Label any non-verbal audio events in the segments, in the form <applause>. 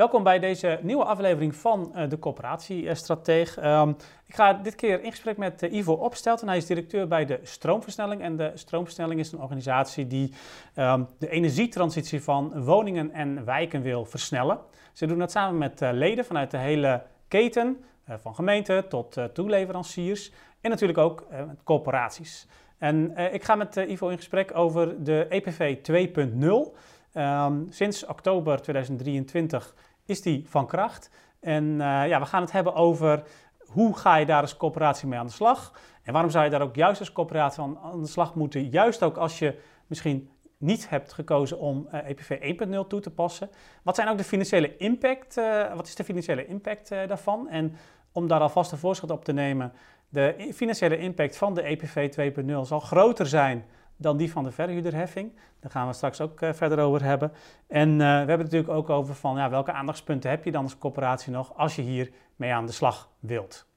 Welkom bij deze nieuwe aflevering van uh, de Coöperatiestrateeg. Um, ik ga dit keer in gesprek met uh, Ivo Opstelten. Hij is directeur bij de Stroomversnelling. En de Stroomversnelling is een organisatie die um, de energietransitie van woningen en wijken wil versnellen. Ze doen dat samen met uh, leden vanuit de hele keten, van gemeenten tot toeleveranciers. En natuurlijk ook met corporaties. En ik ga met Ivo in gesprek over de EPV 2.0. Um, sinds oktober 2023 is die van kracht. En uh, ja, we gaan het hebben over hoe ga je daar als coöperatie mee aan de slag. En waarom zou je daar ook juist als coöperatie aan, de slag moeten. Juist ook als je misschien niet hebt gekozen om EPV 1.0 toe te passen. Wat zijn ook de financiële impact? Uh, wat is de financiële impact daarvan? En om daar alvast een voorschot op te nemen, de financiële impact van de EPV 2.0 zal groter zijn dan die van de verhuurderheffing. Daar gaan we straks ook uh, verder over hebben. En uh, we hebben het natuurlijk ook over van ja, welke aandachtspunten heb je dan als coöperatie nog als je hier mee aan de slag wilt.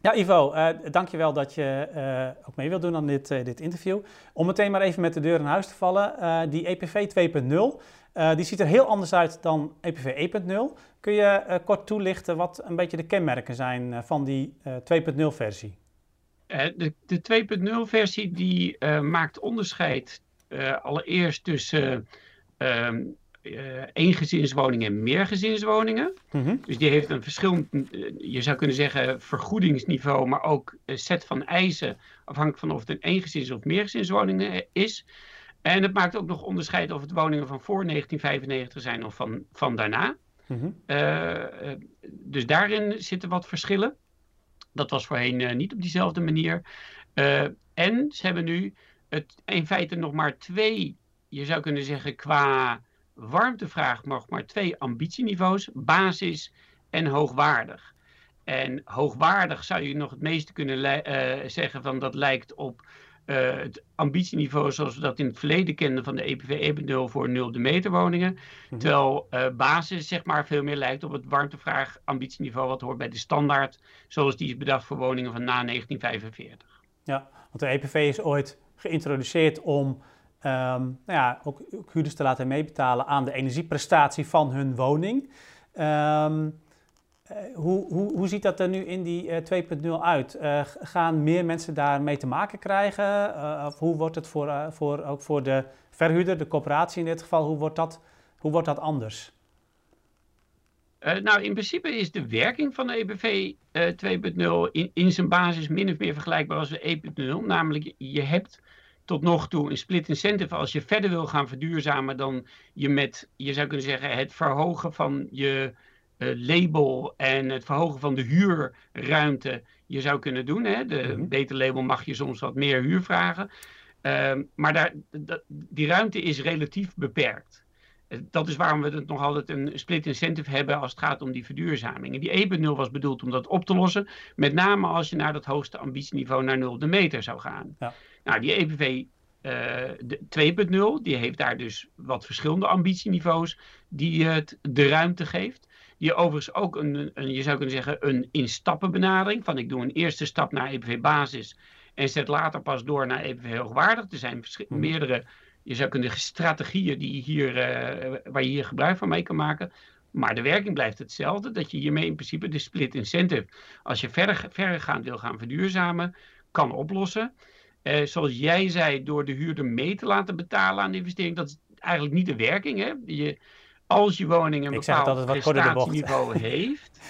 Ja, Ivo, uh, dankjewel dat je ook mee wilt doen aan dit, dit interview. Om meteen maar even met de deur in huis te vallen. die EPV 2.0, uh, die ziet er heel anders uit dan EPV 1.0. Kun je uh, kort toelichten wat een beetje de kenmerken zijn uh, van die 2.0 versie? de, de 2.0 versie die maakt onderscheid allereerst tussen ehm, eengezinswoningen en meergezinswoningen. Mm -hmm. Dus die heeft een verschillend, je zou kunnen zeggen, vergoedingsniveau, maar ook een set van eisen afhankelijk van of het een eengezins- of meergezinswoning is. En het maakt ook nog onderscheid of het woningen van voor 1995 zijn of van, van daarna. Mm uh, dus daarin zitten wat verschillen. Dat was voorheen uh, niet op diezelfde manier. Uh, en ze hebben nu het, in feite nog maar twee, je zou kunnen zeggen qua warmtevraag, nog maar twee ambitieniveaus, basis en hoogwaardig. En hoogwaardig zou je nog het meeste kunnen zeggen van dat lijkt op uh, het ambitieniveau zoals we dat in het verleden kenden van de EPV 1.0 voor 0 de meter woningen. Mhm. Terwijl uh, basis zeg maar veel meer lijkt op het warmtevraag ambitieniveau wat hoort bij de standaard zoals die is bedacht voor woningen van na 1945. Ja, want de EPV is ooit geïntroduceerd om um, nou ja, ook, huurders te laten meebetalen aan de energieprestatie van hun woning. Um, eh, hoe, hoe, hoe ziet dat er nu in die uh, eh, 2.0 uit? Uh, gaan meer mensen daarmee te maken krijgen? of hoe wordt het voor, voor, ook voor de verhuurder, de coöperatie in dit geval, hoe wordt dat, hoe wordt dat anders? nou, in principe is de werking van de EBV 2.0 in, in zijn basis min of meer vergelijkbaar als de 1.0. Namelijk, je hebt tot nog toe een split incentive. Als je verder wil gaan verduurzamen dan je met, je zou kunnen zeggen, het verhogen van je uh, label en het verhogen van de huurruimte je zou kunnen doen. Hè? De mm beter label mag je soms wat meer huur vragen. Uh, maar daar, die ruimte is relatief beperkt. Eh, dat is waarom we het nog altijd een split incentive hebben als het gaat om die verduurzaming. En die 1.0 was bedoeld om dat op te lossen. Met name als je naar dat hoogste ambitieniveau naar 0 de meter zou gaan. Ja. Nou, die EPV uh, 2.0, die heeft daar dus wat verschillende ambitieniveaus die het de ruimte geeft. Je overigens ook een, een, je zou kunnen zeggen, een instappenbenadering. Van ik doe een eerste stap naar EPV basis en zet later pas door naar EPV hoogwaardig. Er zijn hmm. meerdere, je zou kunnen strategieën die hier, uh, waar je hier gebruik van mee kan maken. Maar de werking blijft hetzelfde, dat je hiermee in principe de split incentive, als je verder, verregaand wil gaan verduurzamen, kan oplossen. Uh, zoals jij zei, door de huurder mee te laten betalen aan de investering, dat is eigenlijk niet de werking. Hè? Je, als je woning een bepaald prestatieniveau <laughs> heeft,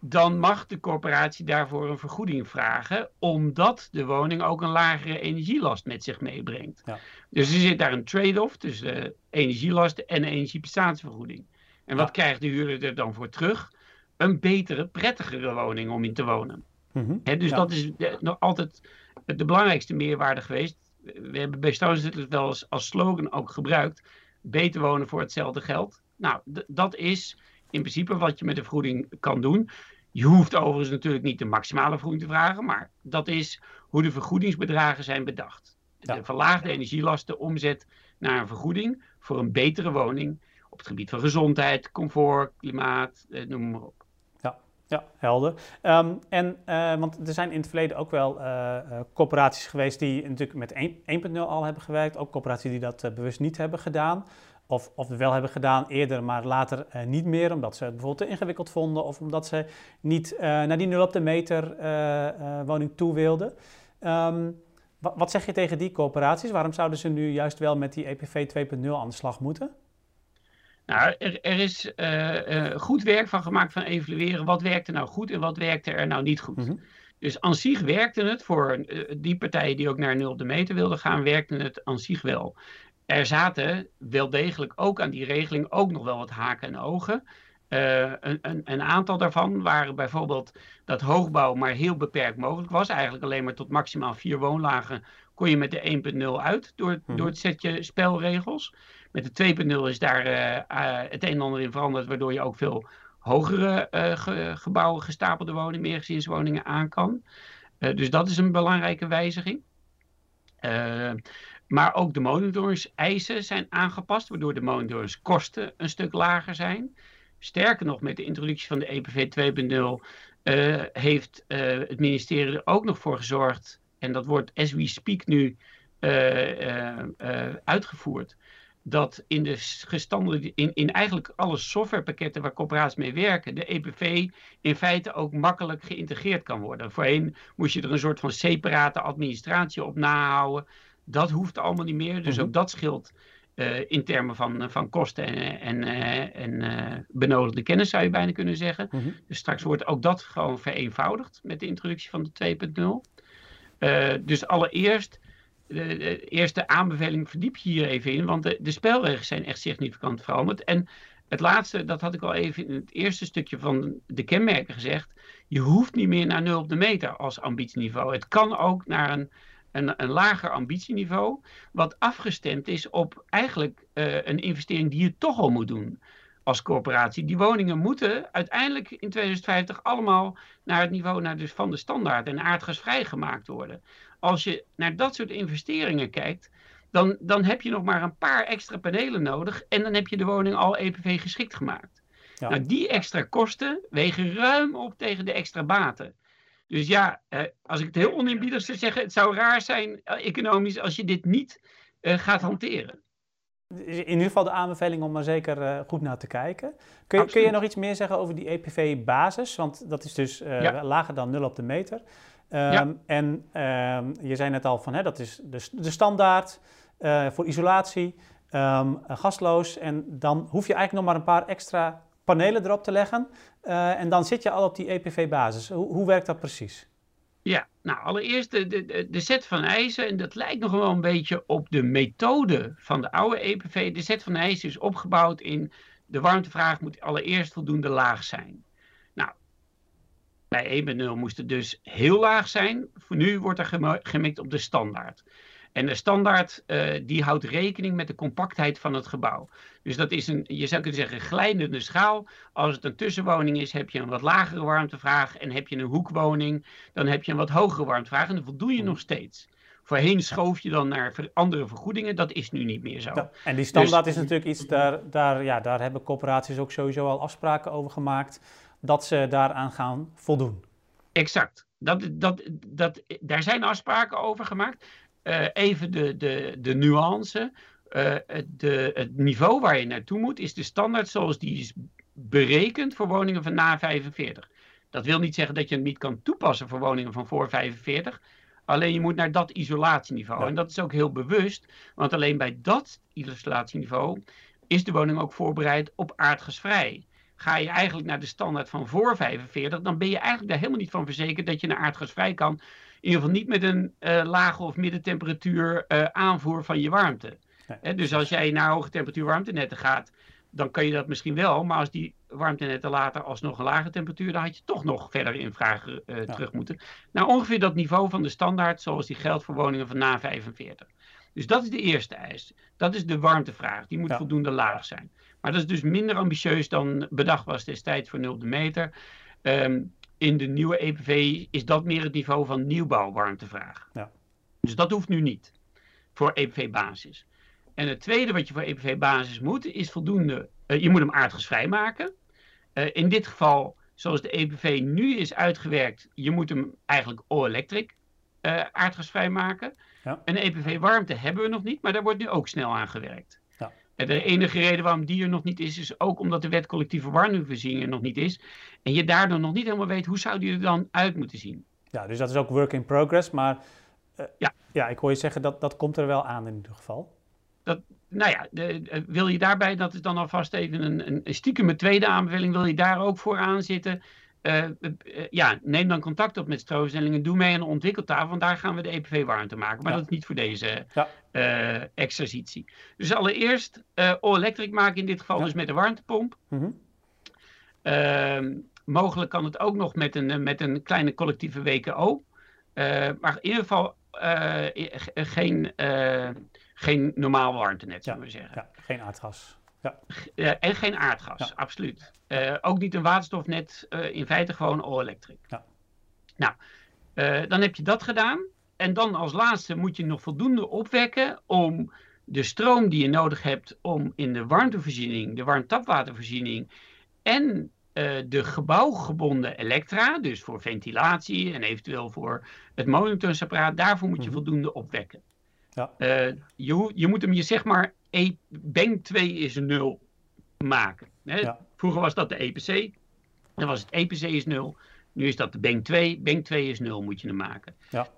dan mag de corporatie daarvoor een vergoeding vragen, omdat de woning ook een lagere energielast met zich meebrengt. Ja. Dus er zit daar een trade-off tussen uh, energielast en energieprestatievergoeding. En wat krijgt de huurder er dan voor terug? Een betere, prettigere woning om in te wonen. Mm dus dat is nog altijd de belangrijkste meerwaarde geweest. We hebben bij het wel eens als slogan ook gebruikt. Beter wonen voor hetzelfde geld. Nou, dat is in principe wat je met de vergoeding kan doen. Je hoeft overigens natuurlijk niet de maximale vergoeding te vragen, maar dat is hoe de vergoedingsbedragen zijn bedacht. De verlaagde energielasten omzet naar een vergoeding voor een betere woning op het gebied van gezondheid, comfort, klimaat, eh, noem maar op. Ja, Ja, helder. Ehm, en, uh, want er zijn in het verleden ook wel uh, corporaties geweest die natuurlijk met 1.0 al hebben gewerkt. Ook corporaties die dat bewust niet hebben gedaan. Of, of wel hebben gedaan eerder, maar later niet meer. Omdat ze het bijvoorbeeld te ingewikkeld vonden. Of omdat ze niet naar die 0 op de meter woning toe wilden. Um, wat, wat zeg je tegen die corporaties? Waarom zouden ze nu juist wel met die EPV 2.0 aan de slag moeten? Nou, er, er is goed werk van gemaakt van evalueren wat werkte nou goed en wat werkte er nou niet goed. Mm Dus aan zich werkte het voor die partijen die ook naar 0 op de meter wilden gaan, werkte het aan zich wel. Er zaten wel degelijk ook aan die regeling ook nog wel wat haken en ogen. Een, een, een, aantal daarvan waren bijvoorbeeld dat hoogbouw maar heel beperkt mogelijk was. Eigenlijk alleen maar tot maximaal vier woonlagen kon je met de 1.0 uit door, mm door het setje spelregels. Met de 2.0 is daar uh, uh, het een en ander in veranderd, waardoor je ook veel hogere ge gebouwen, gestapelde woningen, meergezinswoningen aan kan. dus dat is een belangrijke wijziging. Maar ook de monitoringseisen zijn aangepast, waardoor de monitoringskosten een stuk lager zijn. Sterker nog, met de introductie van de EPV 2.0 heeft het ministerie er ook nog voor gezorgd, en dat wordt as we speak nu uitgevoerd, dat in de gestanden, in, in eigenlijk alle softwarepakketten waar corporaties mee werken, de EPV in feite ook makkelijk geïntegreerd kan worden. Voorheen moest je er een soort van separate administratie op nahouden. Dat hoeft allemaal niet meer. Dus ook mhm. dat scheelt uh, in termen van, van kosten en, en, uh, en uh, benodigde kennis, zou je bijna kunnen zeggen. Mhm. Dus straks wordt ook dat gewoon vereenvoudigd met de introductie van de 2.0. dus allereerst de, eerste aanbeveling verdiep je hier even in, want de, de spelregels zijn echt significant veranderd. En het laatste, dat had ik al even in het eerste stukje van de kenmerken gezegd. Je hoeft niet meer naar 0 op de meter als ambitieniveau. Het kan ook naar een, een, een lager ambitieniveau, wat afgestemd is op eigenlijk uh, een investering die je toch al moet doen als corporatie. Die woningen moeten uiteindelijk in 2050 allemaal naar het niveau naar dus van de standaard en aardgasvrij gemaakt worden als je naar dat soort investeringen kijkt, dan, dan heb je nog maar een paar extra panelen nodig en dan heb je de woning al EPV geschikt gemaakt. Ja. Nou, die extra kosten wegen ruim op tegen de extra baten. Dus ja, eh, als ik het heel oninbiedig zou zeggen, het zou raar zijn eh, economisch als je dit niet eh, gaat hanteren. In ieder geval de aanbeveling om maar zeker goed naar te kijken. Kun je, kun je, nog iets meer zeggen over die EPV-basis? Want dat is dus uh, ja. lager dan 0 op de meter. Um, En um, je zei net al van hè, dat is de, de standaard uh, voor isolatie, um, gasloos. En dan hoef je eigenlijk nog maar een paar extra panelen erop te leggen. Uh, en dan zit je al op die EPV-basis. Hoe, hoe werkt dat precies? Ja, nou allereerst de, de, de set van eisen, en dat lijkt nog wel een beetje op de methode van de oude EPV. De set van eisen is opgebouwd in de warmtevraag moet allereerst voldoende laag zijn. Bij 1.0 moest het dus heel laag zijn. Voor nu wordt er gemikt op de standaard. En de standaard uh, die houdt rekening met de compactheid van het gebouw. Dus dat is een, je zou kunnen zeggen, glijdende schaal. Als het een tussenwoning is, heb je een wat lagere warmtevraag. En heb je een hoekwoning, dan heb je een wat hogere warmtevraag. En dat voldoe je nog steeds. Voorheen schoof je dan naar andere vergoedingen. Dat is nu niet meer zo. Ja, en die standaard dus, is natuurlijk iets, daar, daar, ja, daar hebben corporaties ook sowieso al afspraken over gemaakt dat ze daaraan gaan voldoen. Exact. Dat, dat, dat, daar zijn afspraken over gemaakt. Uh, even de, de, de nuance. Uh, de, het niveau waar je naartoe moet is de standaard zoals die is berekend voor woningen van na 45. Dat wil niet zeggen dat je het niet kan toepassen voor woningen van voor 45. Alleen je moet naar dat isolatieniveau. Ja. En dat is ook heel bewust, want alleen bij dat isolatieniveau is de woning ook voorbereid op aardgasvrij ga je eigenlijk naar de standaard van voor 45, dan ben je eigenlijk daar helemaal niet van verzekerd dat je naar aardgasvrij kan. In ieder geval niet met een uh, lage of middentemperatuur uh, aanvoer van je warmte. Dus als jij naar hoge temperatuur warmtenetten gaat, dan kan je dat misschien wel. Maar als die warmtenetten later alsnog een lage temperatuur, dan had je toch nog verder in vragen uh, ja. terug moeten. Nou, ongeveer dat niveau van de standaard, zoals die geldt voor woningen van na 45. Dus dat is de eerste eis. Dat is de warmtevraag. Die moet ja. voldoende laag zijn. Maar dat is dus minder ambitieus dan bedacht was destijds voor 0 de meter. Um, in de nieuwe EPV is dat meer het niveau van nieuwbouwwarmtevraag. Ja. Dus dat hoeft nu niet voor EPV-basis. En het tweede wat je voor EPV-basis moet, is voldoende. Uh, je moet hem aardgasvrij maken. Uh, in dit geval zoals de EPV nu is uitgewerkt, je moet hem eigenlijk all-electric uh, aardgasvrij maken. Ja. Een EPV warmte hebben we nog niet, maar daar wordt nu ook snel aan gewerkt. De enige reden waarom die er nog niet is, is ook omdat de wet collectieve warmtevoorziening er nog niet is. En je daardoor nog niet helemaal weet hoe zou die er dan uit moeten zien. Ja, dus dat is ook work in progress, maar uh, ja. ja, ik hoor je zeggen dat dat komt er wel aan in ieder geval. Dat, nou ja, de, wil je daarbij, dat is dan alvast even een, een, een stiekem tweede aanbeveling, wil je daar ook voor aan zitten? Uh, ja, neem dan contact op met stroomstellingen. Doe mee aan de ontwikkeltafel, want daar gaan we de EPV-warmte maken. Maar dat is niet voor deze ja. exercitie. Dus allereerst all-electric maken, in dit geval dus met de warmtepomp. Mm mogelijk kan het ook nog met een, met een kleine collectieve WKO. maar in ieder geval geen, geen normaal warmtenet, zullen we zeggen. Ja, geen aardgas. Ja. en geen aardgas, absoluut. Uh, ook niet een waterstofnet, uh, in feite gewoon all-electric. Nou, dan heb je dat gedaan. En dan als laatste moet je nog voldoende opwekken om de stroom die je nodig hebt om in de warmtevoorziening, de warmtapwatervoorziening en de gebouwgebonden elektra, dus voor ventilatie en eventueel voor het monitoringsapparaat, daarvoor moet je mhm. voldoende opwekken. Ja. je, je moet hem je zeg maar e, bank 2 is 0 maken. Hè? Vroeger was dat de EPC. Dan was het EPC is 0. Nu is dat de bank 2. Bank 2 is 0 moet je hem maken. Ja.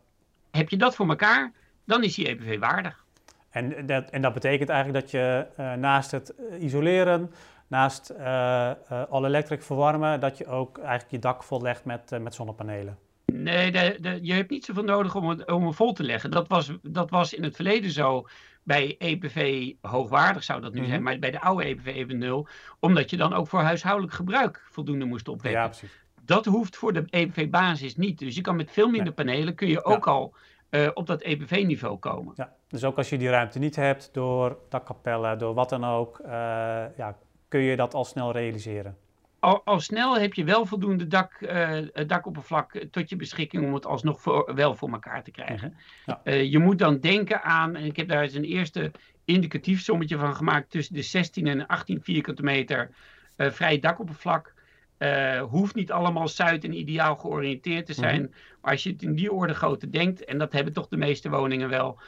Heb je dat voor elkaar, dan is die EPV waardig. En dat, en dat betekent eigenlijk dat je uh, naast het eh, isoleren, naast uh, uh, all-electric verwarmen, dat je ook eigenlijk je dak vollegt met, met zonnepanelen. Nee, de, de, je hebt niet zoveel nodig om het, om het vol te leggen. Dat was, dat was in het verleden zo bij EPV hoogwaardig zou dat nu zijn, mhm. maar bij de oude EPV even nul, omdat je dan ook voor huishoudelijk gebruik voldoende moest opwekken. Ja, precies. Dat hoeft voor de EPV-basis niet. Dus je kan met veel minder panelen kun je ook al uh, op dat EPV-niveau komen. Ja, dus ook als je die ruimte niet hebt door dakkapellen, door wat dan ook, uh, ja, kun je dat al snel realiseren al, al, snel heb je wel voldoende dak, uh, dakoppervlak tot je beschikking om het alsnog voor, wel voor elkaar te krijgen. Ja. Uh, je moet dan denken aan, en ik heb daar eens een eerste indicatief sommetje van gemaakt, tussen de 16 en 18 vierkante meter uh, vrij dakoppervlak. hoeft niet allemaal zuid en ideaal georiënteerd te zijn. Mhm. Maar als je het in die orde grootte denkt, en dat hebben toch de meeste woningen wel,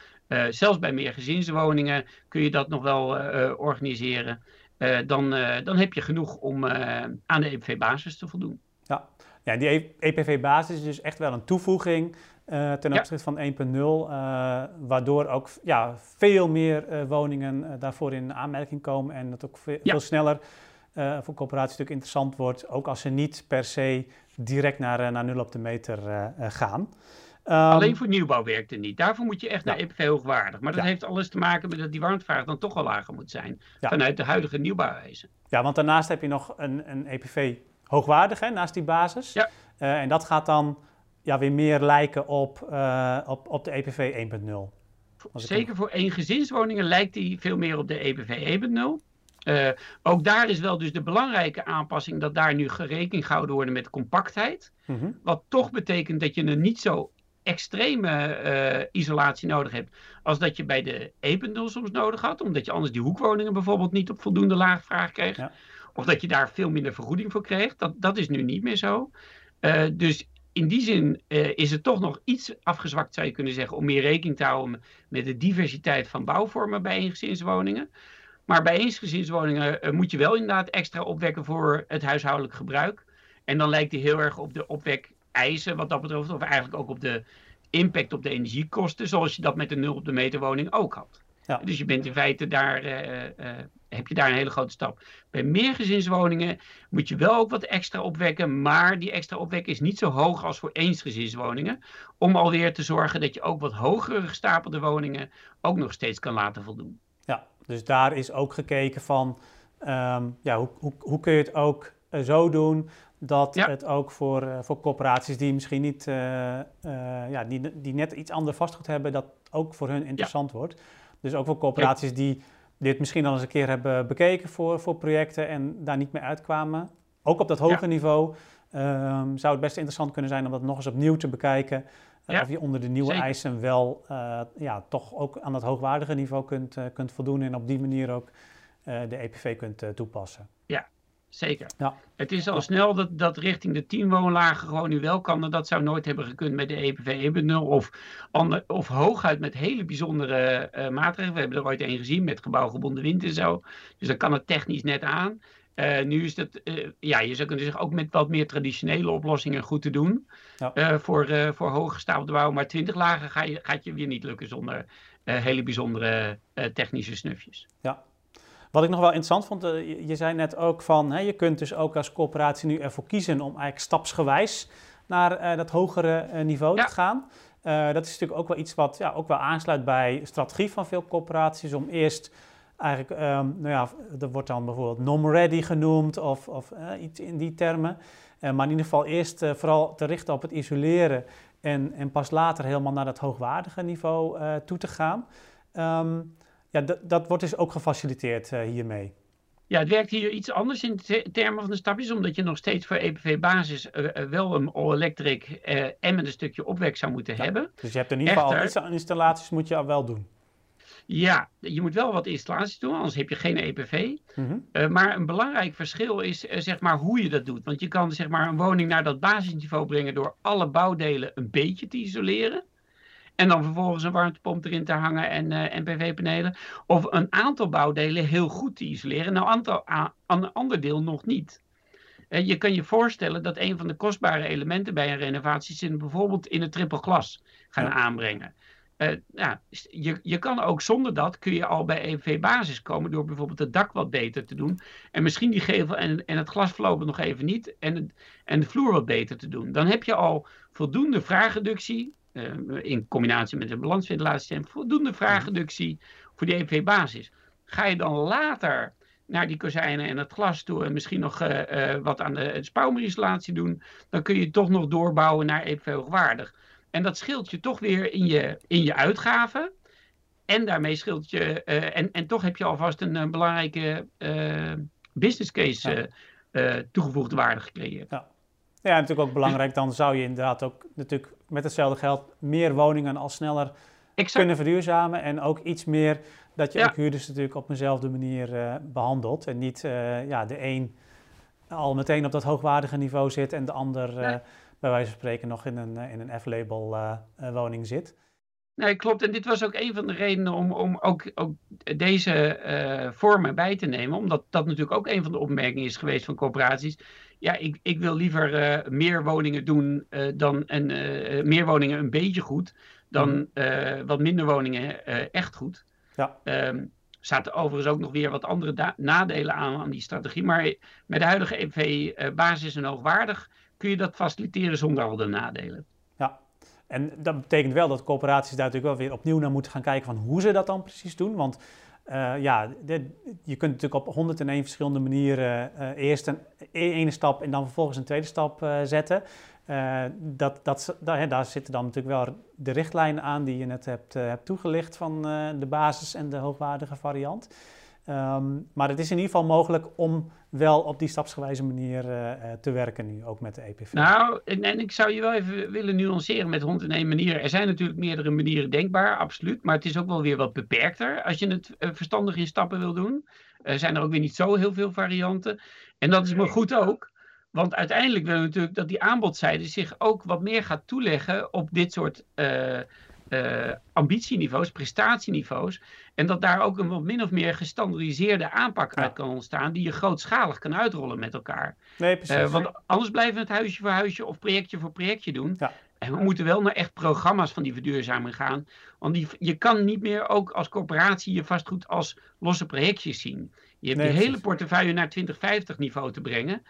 zelfs bij meer gezinswoningen kun je dat nog wel organiseren. Eh, dan, eh, dan heb je genoeg om eh, aan de EPV-basis te voldoen. Ja. ja, die EPV-basis is dus echt wel een toevoeging ten opzichte van 1.0, waardoor ook ja, veel meer woningen daarvoor in aanmerking komen en dat ook veel, sneller voor coöperaties natuurlijk interessant wordt, ook als ze niet per se direct naar, naar nul op de meter gaan. Ehm, Alleen voor nieuwbouw werkt het niet. Daarvoor moet je echt naar EPV hoogwaardig. Maar dat heeft alles te maken met dat die warmtevraag dan toch al lager moet zijn. Vanuit de huidige nieuwbouwwijze. Ja, want daarnaast heb je nog een, een EPV hoogwaardig, hè, naast die basis. Ja. Uh, en dat gaat dan ja, weer meer lijken op, uh, op, op de EPV 1.0. Zeker voor eengezinswoningen lijkt die veel meer op de EPV 1.0. Uh, ook daar is wel dus de belangrijke aanpassing dat daar nu gerekening gehouden wordt met compactheid. Mm Wat toch betekent dat je een niet zo extreme uh, isolatie nodig hebt als dat je bij de Ependel soms nodig had, omdat je anders die hoekwoningen bijvoorbeeld niet op voldoende laag vraag kreeg. Ja. Of dat je daar veel minder vergoeding voor kreeg. Dat, dat is nu niet meer zo. Uh, dus in die zin uh, is het toch nog iets afgezwakt, zou je kunnen zeggen, om meer rekening te houden met de diversiteit van bouwvormen bij eengezinswoningen. Maar bij eensgezinswoningen moet je wel inderdaad extra opwekken voor het huishoudelijk gebruik. En dan lijkt die heel erg op de opwek eisen wat dat betreft. Of eigenlijk ook op de impact op de energiekosten. Zoals je dat met de nul op de meter woning ook had. Ja. Dus je bent in feite daar, uh, uh, heb je daar een hele grote stap. Bij meergezinswoningen moet je wel ook wat extra opwekken. Maar die extra opwekken is niet zo hoog als voor eensgezinswoningen. Om alweer te zorgen dat je ook wat hogere gestapelde woningen ook nog steeds kan laten voldoen. Ja, dus daar is ook gekeken van um, ja, hoe, hoe, hoe kun je het ook uh, zo doen dat het ook voor, uh, voor corporaties die misschien niet, uh, uh, ja, die, die net iets ander vastgoed hebben, dat ook voor hun interessant wordt. Dus ook voor corporaties die dit misschien al eens een keer hebben bekeken voor, voor projecten en daar niet meer uitkwamen. Ook op dat hoge niveau um, zou het best interessant kunnen zijn om dat nog eens opnieuw te bekijken. Of je onder de nieuwe eisen wel ja, toch ook aan dat hoogwaardige niveau kunt, kunt voldoen en op die manier ook de EPV kunt toepassen. Zeker. Ja. Het is al snel dat, dat richting de 10 woonlagen gewoon nu wel kan. Dat zou nooit hebben gekund met de EPV 1.0 of, ander, of hooguit met hele bijzondere uh, maatregelen. We hebben er ooit een gezien met gebouwgebonden wind en zo. Dus dan kan het technisch net aan. Uh, nu is het, uh, ja, je zou kunnen zeggen, ook met wat meer traditionele oplossingen goed te doen. Ja. Voor, voor hooggestapelde bouw. Maar 20 lagen ga je, gaat je weer niet lukken zonder hele bijzondere technische snufjes. Ja. Wat ik nog wel interessant vond, je zei net ook van, hè, je kunt dus ook als corporatie nu ervoor kiezen om eigenlijk stapsgewijs naar dat hogere niveau ja. te gaan. dat is natuurlijk ook wel iets wat ja, ook wel aansluit bij strategie van veel corporaties om eerst eigenlijk, um, nou ja, er wordt dan bijvoorbeeld NOM-ready genoemd of, of uh, iets in die termen. Uh, maar in ieder geval eerst uh, vooral te richten op het isoleren en, en pas later helemaal naar dat hoogwaardige niveau toe te gaan. Um, ja, dat wordt dus ook gefaciliteerd hiermee. Ja, het werkt hier iets anders in termen van de stapjes, omdat je nog steeds voor EPV-basis wel een all-electric en met een stukje opwek zou moeten ja, hebben. Dus je hebt in ieder geval Echter, al installaties moet je al wel doen. Ja, je moet wel wat installaties doen, anders heb je geen EPV. Mhm. uh, maar een belangrijk verschil is uh, zeg maar hoe je dat doet. Want je kan zeg maar, een woning naar dat basisniveau brengen door alle bouwdelen een beetje te isoleren. En dan vervolgens een warmtepomp erin te hangen en, uh, en PV-panelen. Of een aantal bouwdelen heel goed te isoleren. Nou, aantal, een ander deel nog niet. je kan je voorstellen dat een van de kostbare elementen bij een renovatie zit bijvoorbeeld in het triple glas gaan aanbrengen. Uh, ja, je, je kan ook zonder dat, kun je al bij EV-basis komen door bijvoorbeeld het dak wat beter te doen. En misschien die gevel en, en het glas voorlopig nog even niet. En, en de vloer wat beter te doen. Dan heb je al voldoende vraagreductie, uh, in combinatie met een balansventilatie, voldoende vraagreductie voor die EV-basis. Ga je dan later naar die kozijnen en het glas toe en misschien nog uh, wat aan de spouwmerinsulatie doen, dan kun je toch nog doorbouwen naar EV hoogwaardig. En dat scheelt je toch weer in je, in je uitgaven. En daarmee scheelt je. Uh, en, en toch heb je alvast een, een belangrijke business case toegevoegde waarde gecreëerd. Ja. ja, natuurlijk ook belangrijk. Dan zou je inderdaad ook natuurlijk met hetzelfde geld meer woningen al sneller exact. kunnen verduurzamen. En ook iets meer dat je ja. ook huurders natuurlijk op eenzelfde manier behandelt. En niet ja, de een al meteen op dat hoogwaardige niveau zit en de ander. Nee bij wijze van spreken nog in een, eh, in een F-label woning zit. Nee, klopt. En dit was ook een van de redenen om, om ook, ook deze uh, vormen bij te nemen. Omdat dat natuurlijk ook een van de opmerkingen is geweest van corporaties. Ja, ik, ik wil liever uh, meer woningen doen uh, dan en meer woningen een beetje goed. Dan mm. wat minder woningen echt goed. Ja. Um, zaten overigens ook nog weer wat andere nadelen aan, aan die strategie. Maar met de huidige EV-basis en hoogwaardig kun je dat faciliteren zonder al de nadelen. En dat betekent wel dat corporaties daar natuurlijk wel weer opnieuw naar moeten gaan kijken van hoe ze dat dan precies doen. Want uh, ja, je kunt natuurlijk op 101 verschillende manieren uh, eerst een e-, ene stap en dan vervolgens een tweede stap uh, zetten. dat, dat, daar, daar, zitten dan natuurlijk wel de richtlijnen aan die je net hebt, hebt toegelicht van de basis en de hoogwaardige variant. Um, maar het is in ieder geval mogelijk om wel op die stapsgewijze manier uh, te werken nu, ook met de EPV. Nou, en, en, ik zou je wel even willen nuanceren met hond in één manier. Er zijn natuurlijk meerdere manieren denkbaar, absoluut. Maar het is ook wel weer wat beperkter als je het uh, verstandig in stappen wil doen. Er zijn er ook weer niet zo heel veel varianten. En dat is maar goed ook. Want uiteindelijk willen we natuurlijk dat die aanbodzijde zich ook wat meer gaat toeleggen op dit soort uh, uh, ambitieniveaus, prestatieniveaus. En dat daar ook een wat min of meer gestandardiseerde aanpak uit kan ontstaan, die je grootschalig kan uitrollen met elkaar. Nee, precies. Uh, want anders blijven we het huisje voor huisje of projectje voor projectje doen. Ja. En we moeten wel naar echt programma's van die verduurzaming gaan. Want die, je kan niet meer ook als corporatie je vastgoed als losse projectjes zien. Je hebt nee, je hele portefeuille naar 2050 niveau te brengen.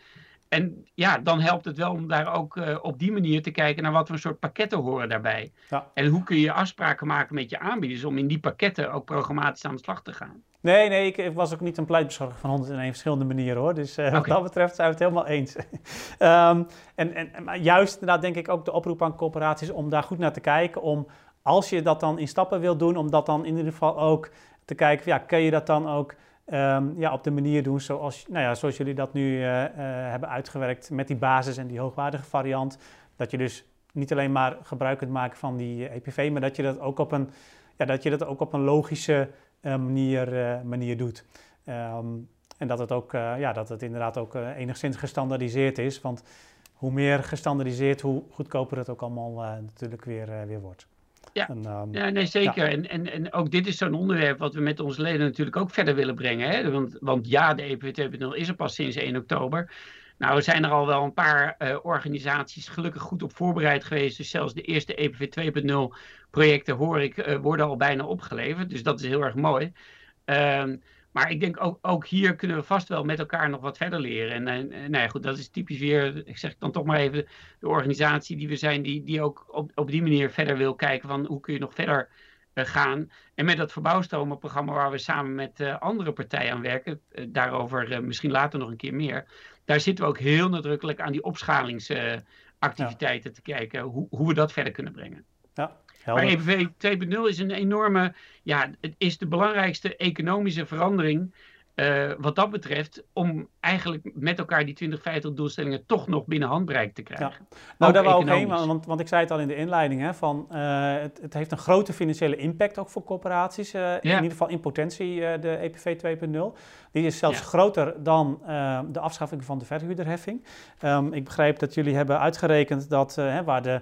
En ja, dan helpt het wel om daar ook uh, op die manier te kijken naar wat voor soort pakketten horen daarbij. Ja. En hoe kun je afspraken maken met je aanbieders om in die pakketten ook programmatisch aan de slag te gaan. Nee, nee, ik, ik was ook niet een pleitbezorger van 101 verschillende manieren hoor. Dus uh, okay. wat dat betreft zijn we het helemaal eens. <laughs> um, en, en, maar juist inderdaad denk ik ook de oproep aan corporaties om daar goed naar te kijken. Om als je dat dan in stappen wil doen, om dat dan in ieder geval ook te kijken, ja, kun je dat dan ook um, ja, op de manier doen zoals, nou ja, zoals jullie dat nu uh, uh, hebben uitgewerkt met die basis en die hoogwaardige variant. Dat je dus niet alleen maar gebruik kunt maken van die EPV, maar dat je dat ook op een, ja, dat je dat ook op een logische manier, manier doet. Um, En dat het, ook, ja, dat het inderdaad ook enigszins gestandardiseerd is. Want hoe meer gestandardiseerd, hoe goedkoper het ook allemaal natuurlijk weer, weer wordt. Ja, en, um, ja nee, zeker. En, en, en ook dit is zo'n onderwerp wat we met onze leden natuurlijk ook verder willen brengen. Hè? Want, want ja, de EPW 2.0 is er pas sinds 1 oktober. Nou, er zijn er al wel een paar uh, organisaties gelukkig goed op voorbereid geweest. Dus zelfs de eerste EPV 2.0 projecten hoor ik, uh, worden al bijna opgeleverd. Dus dat is heel erg mooi. Uh, maar ik denk ook, ook hier kunnen we vast wel met elkaar nog wat verder leren. En, en nou ja, goed, dat is typisch weer, ik zeg dan toch maar even, de organisatie die we zijn, die, die ook op, op die manier verder wil kijken van hoe kun je nog verder uh, gaan. En met dat verbouwstromenprogramma waar we samen met uh, andere partijen aan werken, uh, daarover misschien later nog een keer meer. Daar zitten we ook heel nadrukkelijk aan die opschalingsactiviteiten ja. te kijken, hoe, hoe we dat verder kunnen brengen. Ja. Maar EPV 2.0 is een enorme, ja, het is de belangrijkste economische verandering uh, wat dat betreft, om eigenlijk met elkaar die 2050 doelstellingen toch nog binnen handbereik te krijgen. Ja. Nou, daar wou ik heen, want, want ik zei het al in de inleiding, hè, van, uh, het, het, heeft een grote financiële impact ook voor corporaties, uh, ja. in ieder geval in potentie de EPV 2.0. Die is zelfs ja. groter dan de afschaffing van de verhuurderheffing. Um, ik begrijp dat jullie hebben uitgerekend dat waar de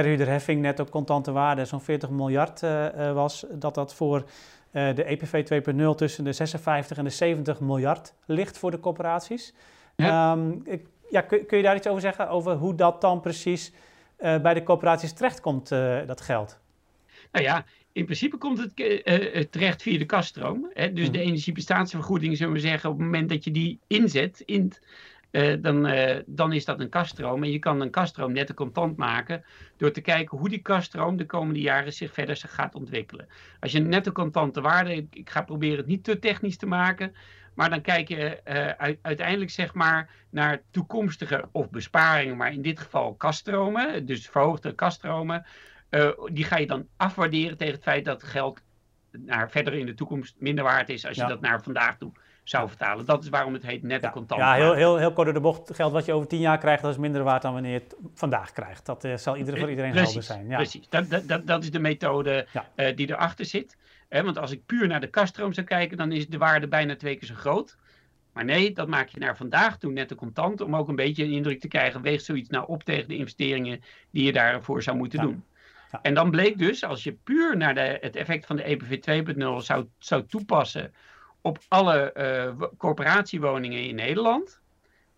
verhuurderheffing net op contante waarde zo'n 40 miljard uh, was, dat dat voor uh, de EPV 2.0 tussen de 56 en de 70 miljard ligt voor de corporaties. Ja. Um, ik, ja, kun, kun, je daar iets over zeggen, over hoe dat dan precies bij de corporaties terechtkomt, dat geld? Nou ja, in principe komt het terecht via de kaststroom. Hè? Dus mm. de energieprestatievergoeding, zullen we zeggen, op het moment dat je die inzet in uh, dan, uh, dan is dat een kaststroom. En je kan een kaststroom net contant maken door te kijken hoe die kaststroom de komende jaren zich verder gaat ontwikkelen. Als je een netto contante waarde, ik, ik ga proberen het niet te technisch te maken, maar dan kijk je uh, uiteindelijk zeg maar naar toekomstige of besparingen, maar in dit geval kaststromen, dus verhoogde kaststromen. die ga je dan afwaarderen tegen het feit dat geld naar verder in de toekomst minder waard is als je dat naar vandaag toe zou vertalen. Dat is waarom het heet nette ja, contant. Ja, heel, heel, heel kort door de bocht. Geld wat je over tien jaar krijgt, dat is minder waard dan wanneer je het vandaag krijgt. Dat uh, zal ieder, voor iedereen precies, helder zijn. Ja. Precies, dat, dat, dat, dat is de methode ja. uh, die erachter zit. Eh, want als ik puur naar de kaststroom zou kijken, dan is de waarde bijna twee keer zo groot. Maar nee, dat maak je naar vandaag toe net de contant, om ook een beetje een indruk te krijgen, weegt zoiets nou op tegen de investeringen die je daarvoor zou moeten ja. doen. En dan bleek dus, als je puur naar de, het effect van de EPV 2.0 zou, zou toepassen op alle uh, corporatiewoningen in Nederland.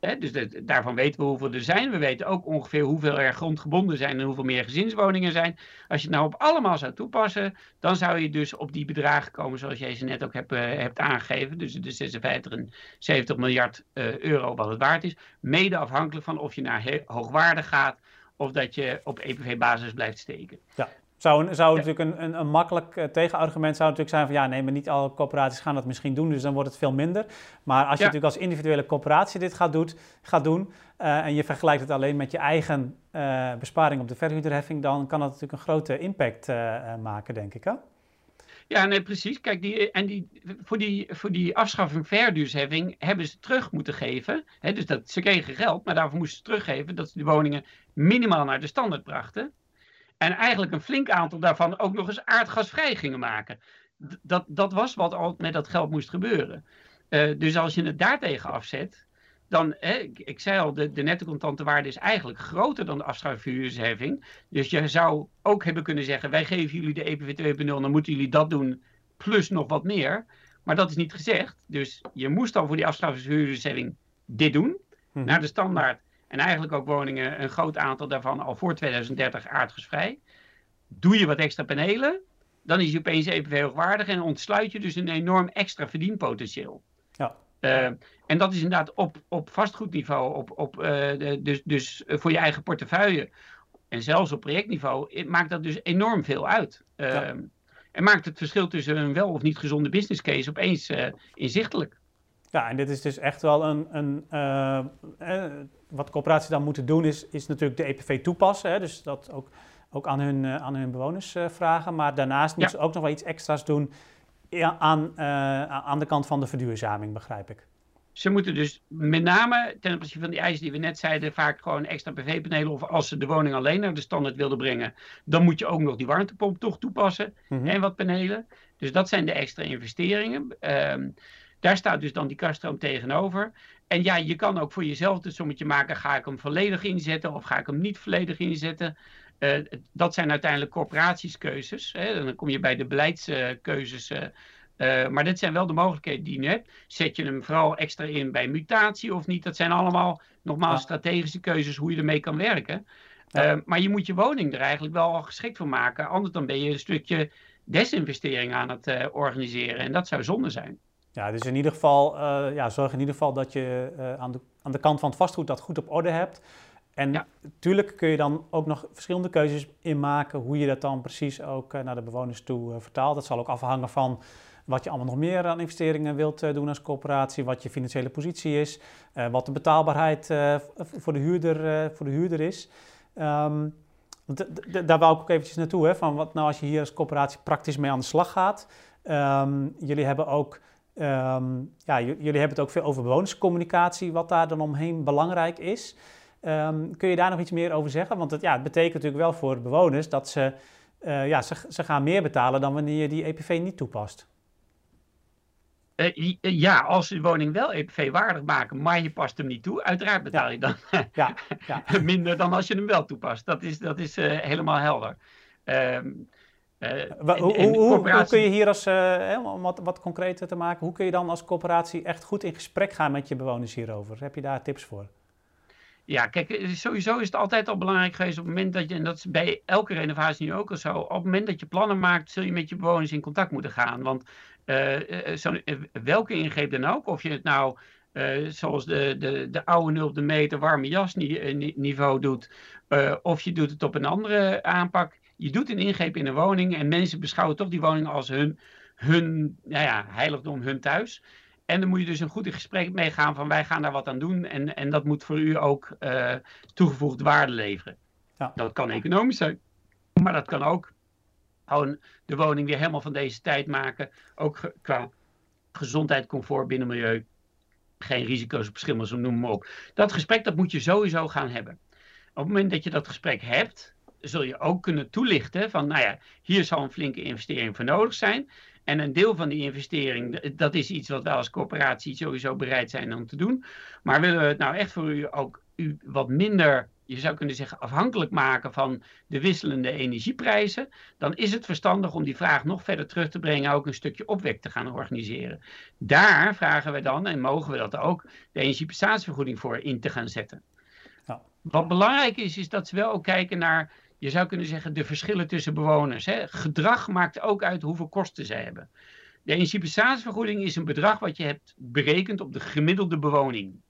Hè, dus daarvan weten we hoeveel er zijn. We weten ook ongeveer hoeveel er grondgebonden zijn en hoeveel meer gezinswoningen zijn. Als je het nou op allemaal zou toepassen, dan zou je dus op die bedragen komen zoals jij ze net ook hebt, uh, hebt aangegeven. Dus de 56 en 70 miljard uh, euro wat het waard is. Mede afhankelijk van of je naar hoogwaarde gaat of dat je op EPV-basis blijft steken. Ja. Zou, zou natuurlijk een, een, een makkelijk uh, tegenargument zou natuurlijk zijn van ja, nee, maar niet alle corporaties gaan dat misschien doen, dus dan wordt het veel minder. Maar als je ja. natuurlijk als individuele corporatie dit gaat, doet, gaat doen uh, en je vergelijkt het alleen met je eigen uh, besparing op de verhuurderheffing, dan kan dat natuurlijk een grote impact maken, denk ik. Hè? Ja, nee, precies. Kijk, die, en die, voor, die, voor die afschaffing verduursheffing hebben ze terug moeten geven. Hè, dus dat, ze kregen geld, maar daarvoor moesten ze teruggeven dat ze de woningen minimaal naar de standaard brachten. En eigenlijk een flink aantal daarvan ook nog eens aardgasvrij gingen maken. Dat, dat was wat al met dat geld moest gebeuren. Uh, dus als je het daartegen afzet, dan, hè, ik, ik, zei al, de, de netto contante waarde is eigenlijk groter dan de afschrijfverhuurdersheffing. Dus je zou ook hebben kunnen zeggen, wij geven jullie de EPV 2.0, dan moeten jullie dat doen, plus nog wat meer. Maar dat is niet gezegd. Dus je moest dan voor die afschrijfverhuurdersheffing dit doen, hm. naar de standaard en eigenlijk ook woningen, een groot aantal daarvan al voor 2030 aardgasvrij. Doe je wat extra panelen, dan is je opeens evenveel hoogwaardig en ontsluit je dus een enorm extra verdienpotentieel. Ja. Uh, en dat is inderdaad op, op vastgoedniveau, op, op, uh, dus, dus voor je eigen portefeuille en zelfs op projectniveau, maakt dat dus enorm veel uit. Uh, ja. En maakt het verschil tussen een wel of niet gezonde business case opeens inzichtelijk. Ja, en dit is dus echt wel een. een uh, eh, wat corporaties dan moeten doen, is, is natuurlijk de EPV toepassen. Hè, dus dat ook, ook aan, hun, uh, aan hun bewoners uh, vragen. Maar daarnaast moeten ze ook nog wel iets extra's doen aan, aan de kant van de verduurzaming, begrijp ik. Ze moeten dus met name ten opzichte van die eisen die we net zeiden, vaak gewoon extra PV-panelen. Of als ze de woning alleen naar de standaard wilden brengen, dan moet je ook nog die warmtepomp toch toepassen. Mm -hmm. En wat panelen. Dus dat zijn de extra investeringen. Uh, Daar staat dus dan die kaststroom tegenover. En ja, je kan ook voor jezelf het sommetje maken. Ga ik hem volledig inzetten of ga ik hem niet volledig inzetten? Uh, dat zijn uiteindelijk corporatieskeuzes. Hè? Dan kom je bij de beleidskeuzes. Uh, uh, maar dit zijn wel de mogelijkheden die je nu hebt. Zet je hem vooral extra in bij mutatie of niet? Dat zijn allemaal nogmaals strategische keuzes hoe je ermee kan werken. Ja. maar je moet je woning er eigenlijk wel al geschikt voor maken. Anders dan ben je een stukje desinvestering aan het organiseren. En dat zou zonde zijn. Ja, dus in ieder geval, uh, ja, zorg in ieder geval dat je uh, aan, de, aan de kant van het vastgoed dat goed op orde hebt. En natuurlijk kun je dan ook nog verschillende keuzes in maken hoe je dat dan precies ook uh, naar de bewoners toe vertaalt. Dat zal ook afhangen van wat je allemaal nog meer aan investeringen wilt doen als coöperatie, wat je financiële positie is, wat de betaalbaarheid voor, de huurder, voor de huurder is. Um, daar wou ik ook eventjes naartoe, hè, van wat nou als je hier als coöperatie praktisch mee aan de slag gaat. Um, jullie hebben ook Um, ja, jullie hebben het ook veel over bewonerscommunicatie, wat daar dan omheen belangrijk is. Um, kun je daar nog iets meer over zeggen? Want het, ja, het betekent natuurlijk wel voor bewoners dat ze, uh, ja, ze, ze gaan meer betalen dan wanneer je die EPV niet toepast. Uh, ja, als ze de woning wel EPV-waardig maken, maar je past hem niet toe, uiteraard betaal je dan ja, ja. <laughs> minder dan als je hem wel toepast. Dat is, dat is uh, helemaal helder. Um, uh, hoe, hoe, kun je hier als, uh, om wat, wat concreter te maken, hoe kun je dan als coöperatie echt goed in gesprek gaan met je bewoners hierover? Heb je daar tips voor? Ja, kijk, eh, sowieso is het altijd al belangrijk geweest op het moment dat je, en dat is bij elke renovatie nu ook al zo, op het moment dat je plannen maakt, zul je met je bewoners in contact moeten gaan. Want uh, zo, welke ingreep dan ook, of je het nou uh, zoals de, de, de oude nul op de meter warme jas niveau doet, of je doet het op een andere aanpak, je doet een ingreep in een woning en mensen beschouwen toch die woning als hun, hun nou ja, heiligdom, hun thuis. En dan moet je dus een goed in gesprek mee gaan van wij gaan daar wat aan doen en, en dat moet voor u ook uh, toegevoegde waarde leveren. Ja. Dat kan economisch zijn, maar dat kan ook gewoon de woning weer helemaal van deze tijd maken. Ook qua gezondheid, comfort, binnenmilieu. Geen risico's op schimmels, noem maar op. Dat gesprek dat moet je sowieso gaan hebben. Op het moment dat je dat gesprek hebt, zul je ook kunnen toelichten van, nou ja, hier zal een flinke investering voor nodig zijn. En een deel van die investering, dat is iets wat wij als coöperatie sowieso bereid zijn om te doen. Maar willen we het nou echt voor u ook u wat minder, je zou kunnen zeggen, afhankelijk maken van de wisselende energieprijzen, dan is het verstandig om die vraag nog verder terug te brengen, ook een stukje opwek te gaan organiseren. Daar vragen we dan, en mogen we dat ook, de energieprestatievergoeding voor in te gaan zetten. Wat belangrijk is, is dat ze wel ook kijken naar je zou kunnen zeggen, de verschillen tussen bewoners. Hè. Gedrag maakt ook uit hoeveel kosten zij hebben. De energieprestratievergoeding is een bedrag wat je hebt berekend op de gemiddelde bewoning.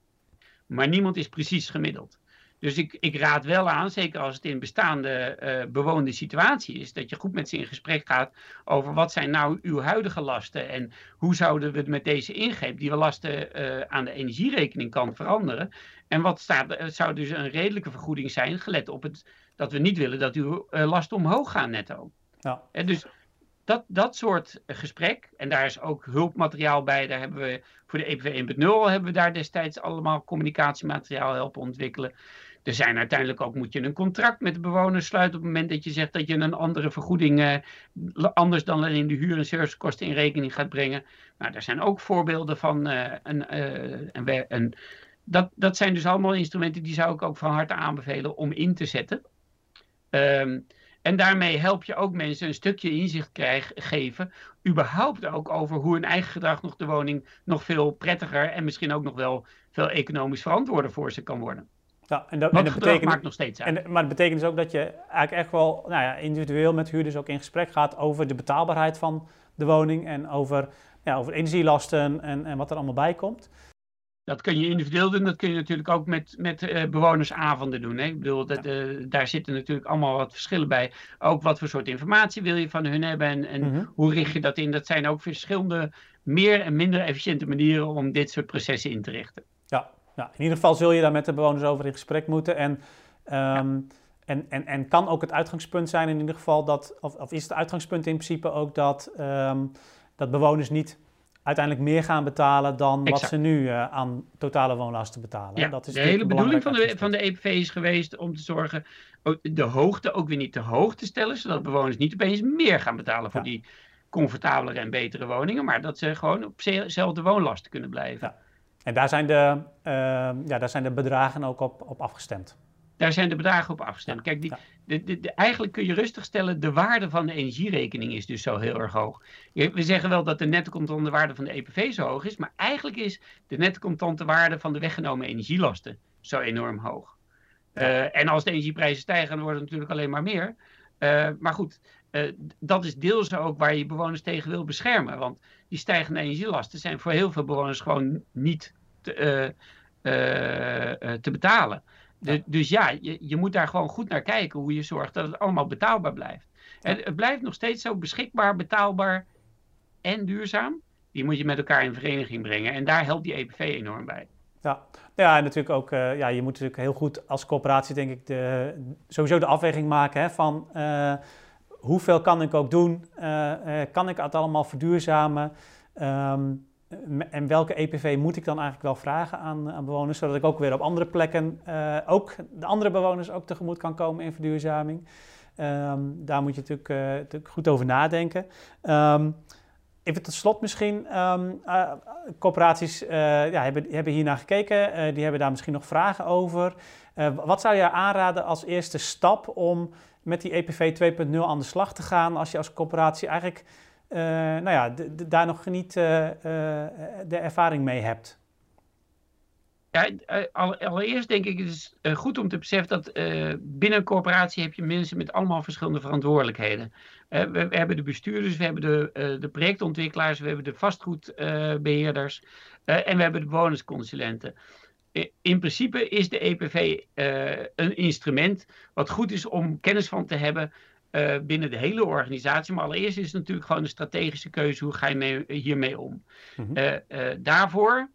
Maar niemand is precies gemiddeld. Dus ik, ik raad wel aan, zeker als het in bestaande uh, bewoonde situatie is, dat je goed met ze in gesprek gaat over wat zijn nou uw huidige lasten en hoe zouden we het met deze ingreep die we lasten uh, aan de energierekening kan veranderen. En wat staat, het zou dus een redelijke vergoeding zijn, gelet op het dat we niet willen dat uw uh, lasten omhoog gaan netto. Ja. En dus dat, dat soort gesprek, en daar is ook hulpmateriaal bij, daar hebben we voor de EPV 1.0 hebben we daar destijds allemaal communicatiemateriaal helpen ontwikkelen. Er zijn uiteindelijk ook, moet je een contract met de bewoners sluiten op het moment dat je zegt dat je een andere vergoeding, eh, anders dan alleen de huur- en servicekosten in rekening gaat brengen. Nou, daar zijn ook voorbeelden van. Uh, een, uh, een, dat, dat zijn dus allemaal instrumenten die zou ik ook van harte aanbevelen om in te zetten. Um, en daarmee help je ook mensen een stukje inzicht krijgen, geven, überhaupt ook over hoe hun eigen gedrag nog de woning nog veel prettiger en misschien ook nog wel veel economisch verantwoorder voor ze kan worden. Ja, en dat, en dat betekent, maakt nog steeds uit. En, maar het betekent dus ook dat je eigenlijk echt wel nou ja, individueel met huurders ook in gesprek gaat over de betaalbaarheid van de woning en over, ja, over energielasten en, en wat er allemaal bij komt. Dat kun je individueel doen, dat kun je natuurlijk ook met, met uh, bewonersavonden doen. Hè? Ik bedoel, dat, uh, daar zitten natuurlijk allemaal wat verschillen bij. Ook wat voor soort informatie wil je van hun hebben en, en mm-hmm. hoe richt je dat in. Dat zijn ook verschillende meer en minder efficiënte manieren om dit soort processen in te richten. In ieder geval zul je daar met de bewoners over in gesprek moeten. En, um, ja. en, en, en kan ook het uitgangspunt zijn in ieder geval dat, of, of is het uitgangspunt in principe ook dat, um, dat bewoners niet uiteindelijk meer gaan betalen dan wat ze nu uh, aan totale woonlasten betalen. Ja, dat is de hele bedoeling van de, van de EPV is geweest om te zorgen de hoogte ook weer niet te hoog te stellen, zodat bewoners niet opeens meer gaan betalen voor, ja. die, comfortabelere en betere woningen, maar dat ze gewoon op dezelfde woonlasten kunnen blijven. Ja. En daar zijn, de, ja, daar zijn de bedragen ook op, op afgestemd. Daar zijn de bedragen op afgestemd. Kijk, die, de, de, eigenlijk kun je rustig stellen, de waarde van de energierekening is dus zo heel erg hoog. We zeggen wel dat de netto contante waarde van de EPV zo hoog is, maar eigenlijk is de netto contante waarde van de weggenomen energielasten zo enorm hoog. Uh, en als de energieprijzen stijgen, dan wordt het natuurlijk alleen maar meer. Uh, maar goed, uh, dat is deels ook waar je bewoners tegen wil beschermen. Want die stijgende energielasten zijn voor heel veel bewoners gewoon niet te, te betalen. Dus ja, je, je moet daar gewoon goed naar kijken hoe je zorgt dat het allemaal betaalbaar blijft. En het blijft nog steeds zo beschikbaar, betaalbaar en duurzaam. Die moet je met elkaar in vereniging brengen. En daar helpt die EPV enorm bij. Ja, ja en natuurlijk ook, uh, ja, je moet natuurlijk heel goed als coöperatie, denk ik, de, sowieso de afweging maken hè, van uh, hoeveel kan ik ook doen? Uh, kan ik het allemaal verduurzamen? Um, en welke EPV moet ik dan eigenlijk wel vragen aan, aan bewoners, zodat ik ook weer op andere plekken uh, ook de andere bewoners ook tegemoet kan komen in verduurzaming. Um, daar moet je natuurlijk, goed over nadenken. Um, even tot slot misschien, corporaties ja, hebben, hebben hier naar gekeken, die hebben daar misschien nog vragen over. wat zou je aanraden als eerste stap om met die EPV 2.0 aan de slag te gaan als je als corporatie eigenlijk uh, nou ja, daar nog niet uh, de ervaring mee hebt? Ja, allereerst denk ik, het is goed om te beseffen dat binnen een corporatie heb je mensen met allemaal verschillende verantwoordelijkheden. We, hebben de bestuurders, we hebben de, de projectontwikkelaars, we hebben de vastgoedbeheerders en we hebben de bewonersconsulenten in principe is de EPV uh, een instrument wat goed is om kennis van te hebben uh, binnen de hele organisatie. Maar allereerst is het natuurlijk gewoon een strategische keuze. Hoe ga je mee, hiermee om? Mm -hmm. uh, uh, daarvoor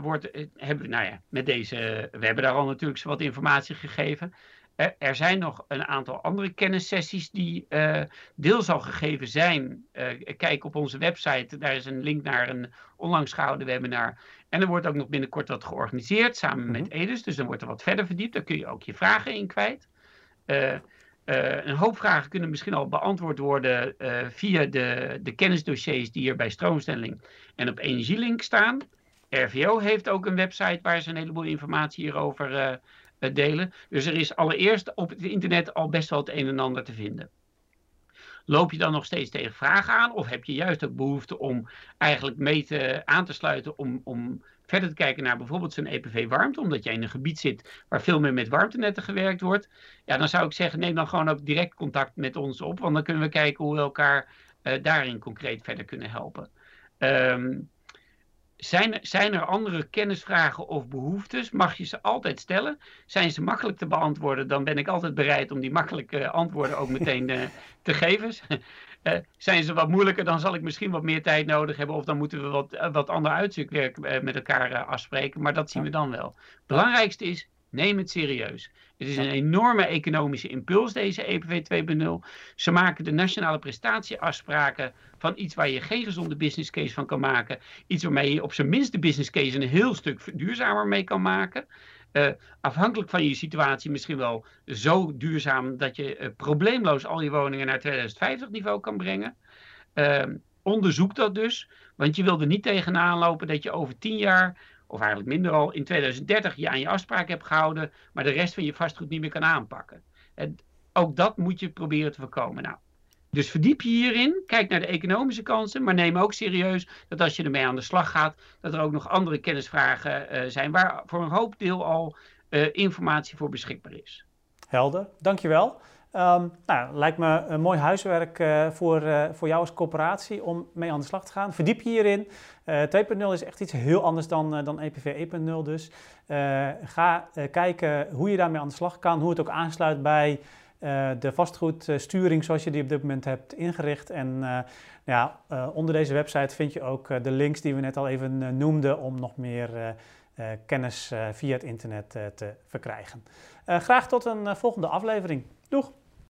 wordt, hebben we, nou ja, met deze, we hebben daar al natuurlijk wat informatie gegeven. er zijn nog een aantal andere kennissessies die deels al gegeven zijn. kijk op onze website, daar is een link naar een onlangs gehouden webinar. En er wordt ook nog binnenkort wat georganiseerd samen mm -hmm. met Edus. Dus dan wordt er wat verder verdiept. Daar kun je ook je vragen in kwijt. Uh, een hoop vragen kunnen misschien al beantwoord worden uh, via de, de kennisdossiers die hier bij Stroomstelling en op Energielink staan. RVO heeft ook een website waar ze een heleboel informatie hierover delen. Dus er is allereerst op het internet al best wel het een en ander te vinden. Loop je dan nog steeds tegen vragen aan? Of heb je juist ook behoefte om eigenlijk mee te, aan te sluiten om, om verder te kijken naar bijvoorbeeld zo'n EPV warmte, omdat jij in een gebied zit waar veel meer met warmtenetten gewerkt wordt, ja, dan zou ik zeggen, neem dan gewoon ook direct contact met ons op, want dan kunnen we kijken hoe we elkaar uh, daarin concreet verder kunnen helpen. Um, zijn, zijn er andere kennisvragen of behoeftes? Mag je ze altijd stellen? Zijn ze makkelijk te beantwoorden? Dan ben ik altijd bereid om die makkelijke antwoorden ook meteen uh, te geven. Uh, <laughs> zijn ze wat moeilijker, dan zal ik misschien wat meer tijd nodig hebben. Of dan moeten we wat, uh, wat ander uitzoekwerk met elkaar afspreken. Maar dat zien we dan wel. Het belangrijkste is, neem het serieus. Het is een enorme economische impuls, deze EPV 2.0. Ze maken de nationale prestatieafspraken van iets waar je geen gezonde business case van kan maken. Iets waarmee je op zijn minst de business case een heel stuk duurzamer mee kan maken. Uh, afhankelijk van je situatie misschien wel zo duurzaam dat je uh, probleemloos al je woningen naar 2050 niveau kan brengen. Uh, onderzoek dat dus, want je wil er niet tegenaan lopen dat je over 10 jaar, of eigenlijk minder al, in 2030 je aan je afspraak hebt gehouden, maar de rest van je vastgoed niet meer kan aanpakken. En ook dat moet je proberen te voorkomen. Nou, dus verdiep je hierin, kijk naar de economische kansen, maar neem ook serieus dat als je ermee aan de slag gaat, dat er ook nog andere kennisvragen uh, zijn waar voor een hoop deel al uh, informatie voor beschikbaar is. Helder, dankjewel. Um, nou, lijkt me een mooi huiswerk uh, voor, voor jou als coöperatie om mee aan de slag te gaan. Verdiep je hierin. 2.0 is echt iets heel anders dan, dan EPV 1.0 dus. ga kijken hoe je daarmee aan de slag kan, hoe het ook aansluit bij de vastgoedsturing zoals je die op dit moment hebt ingericht. En ja, onder deze website vind je ook de links die we net al even noemden om nog meer kennis via het internet te verkrijgen. graag tot een volgende aflevering. Doeg!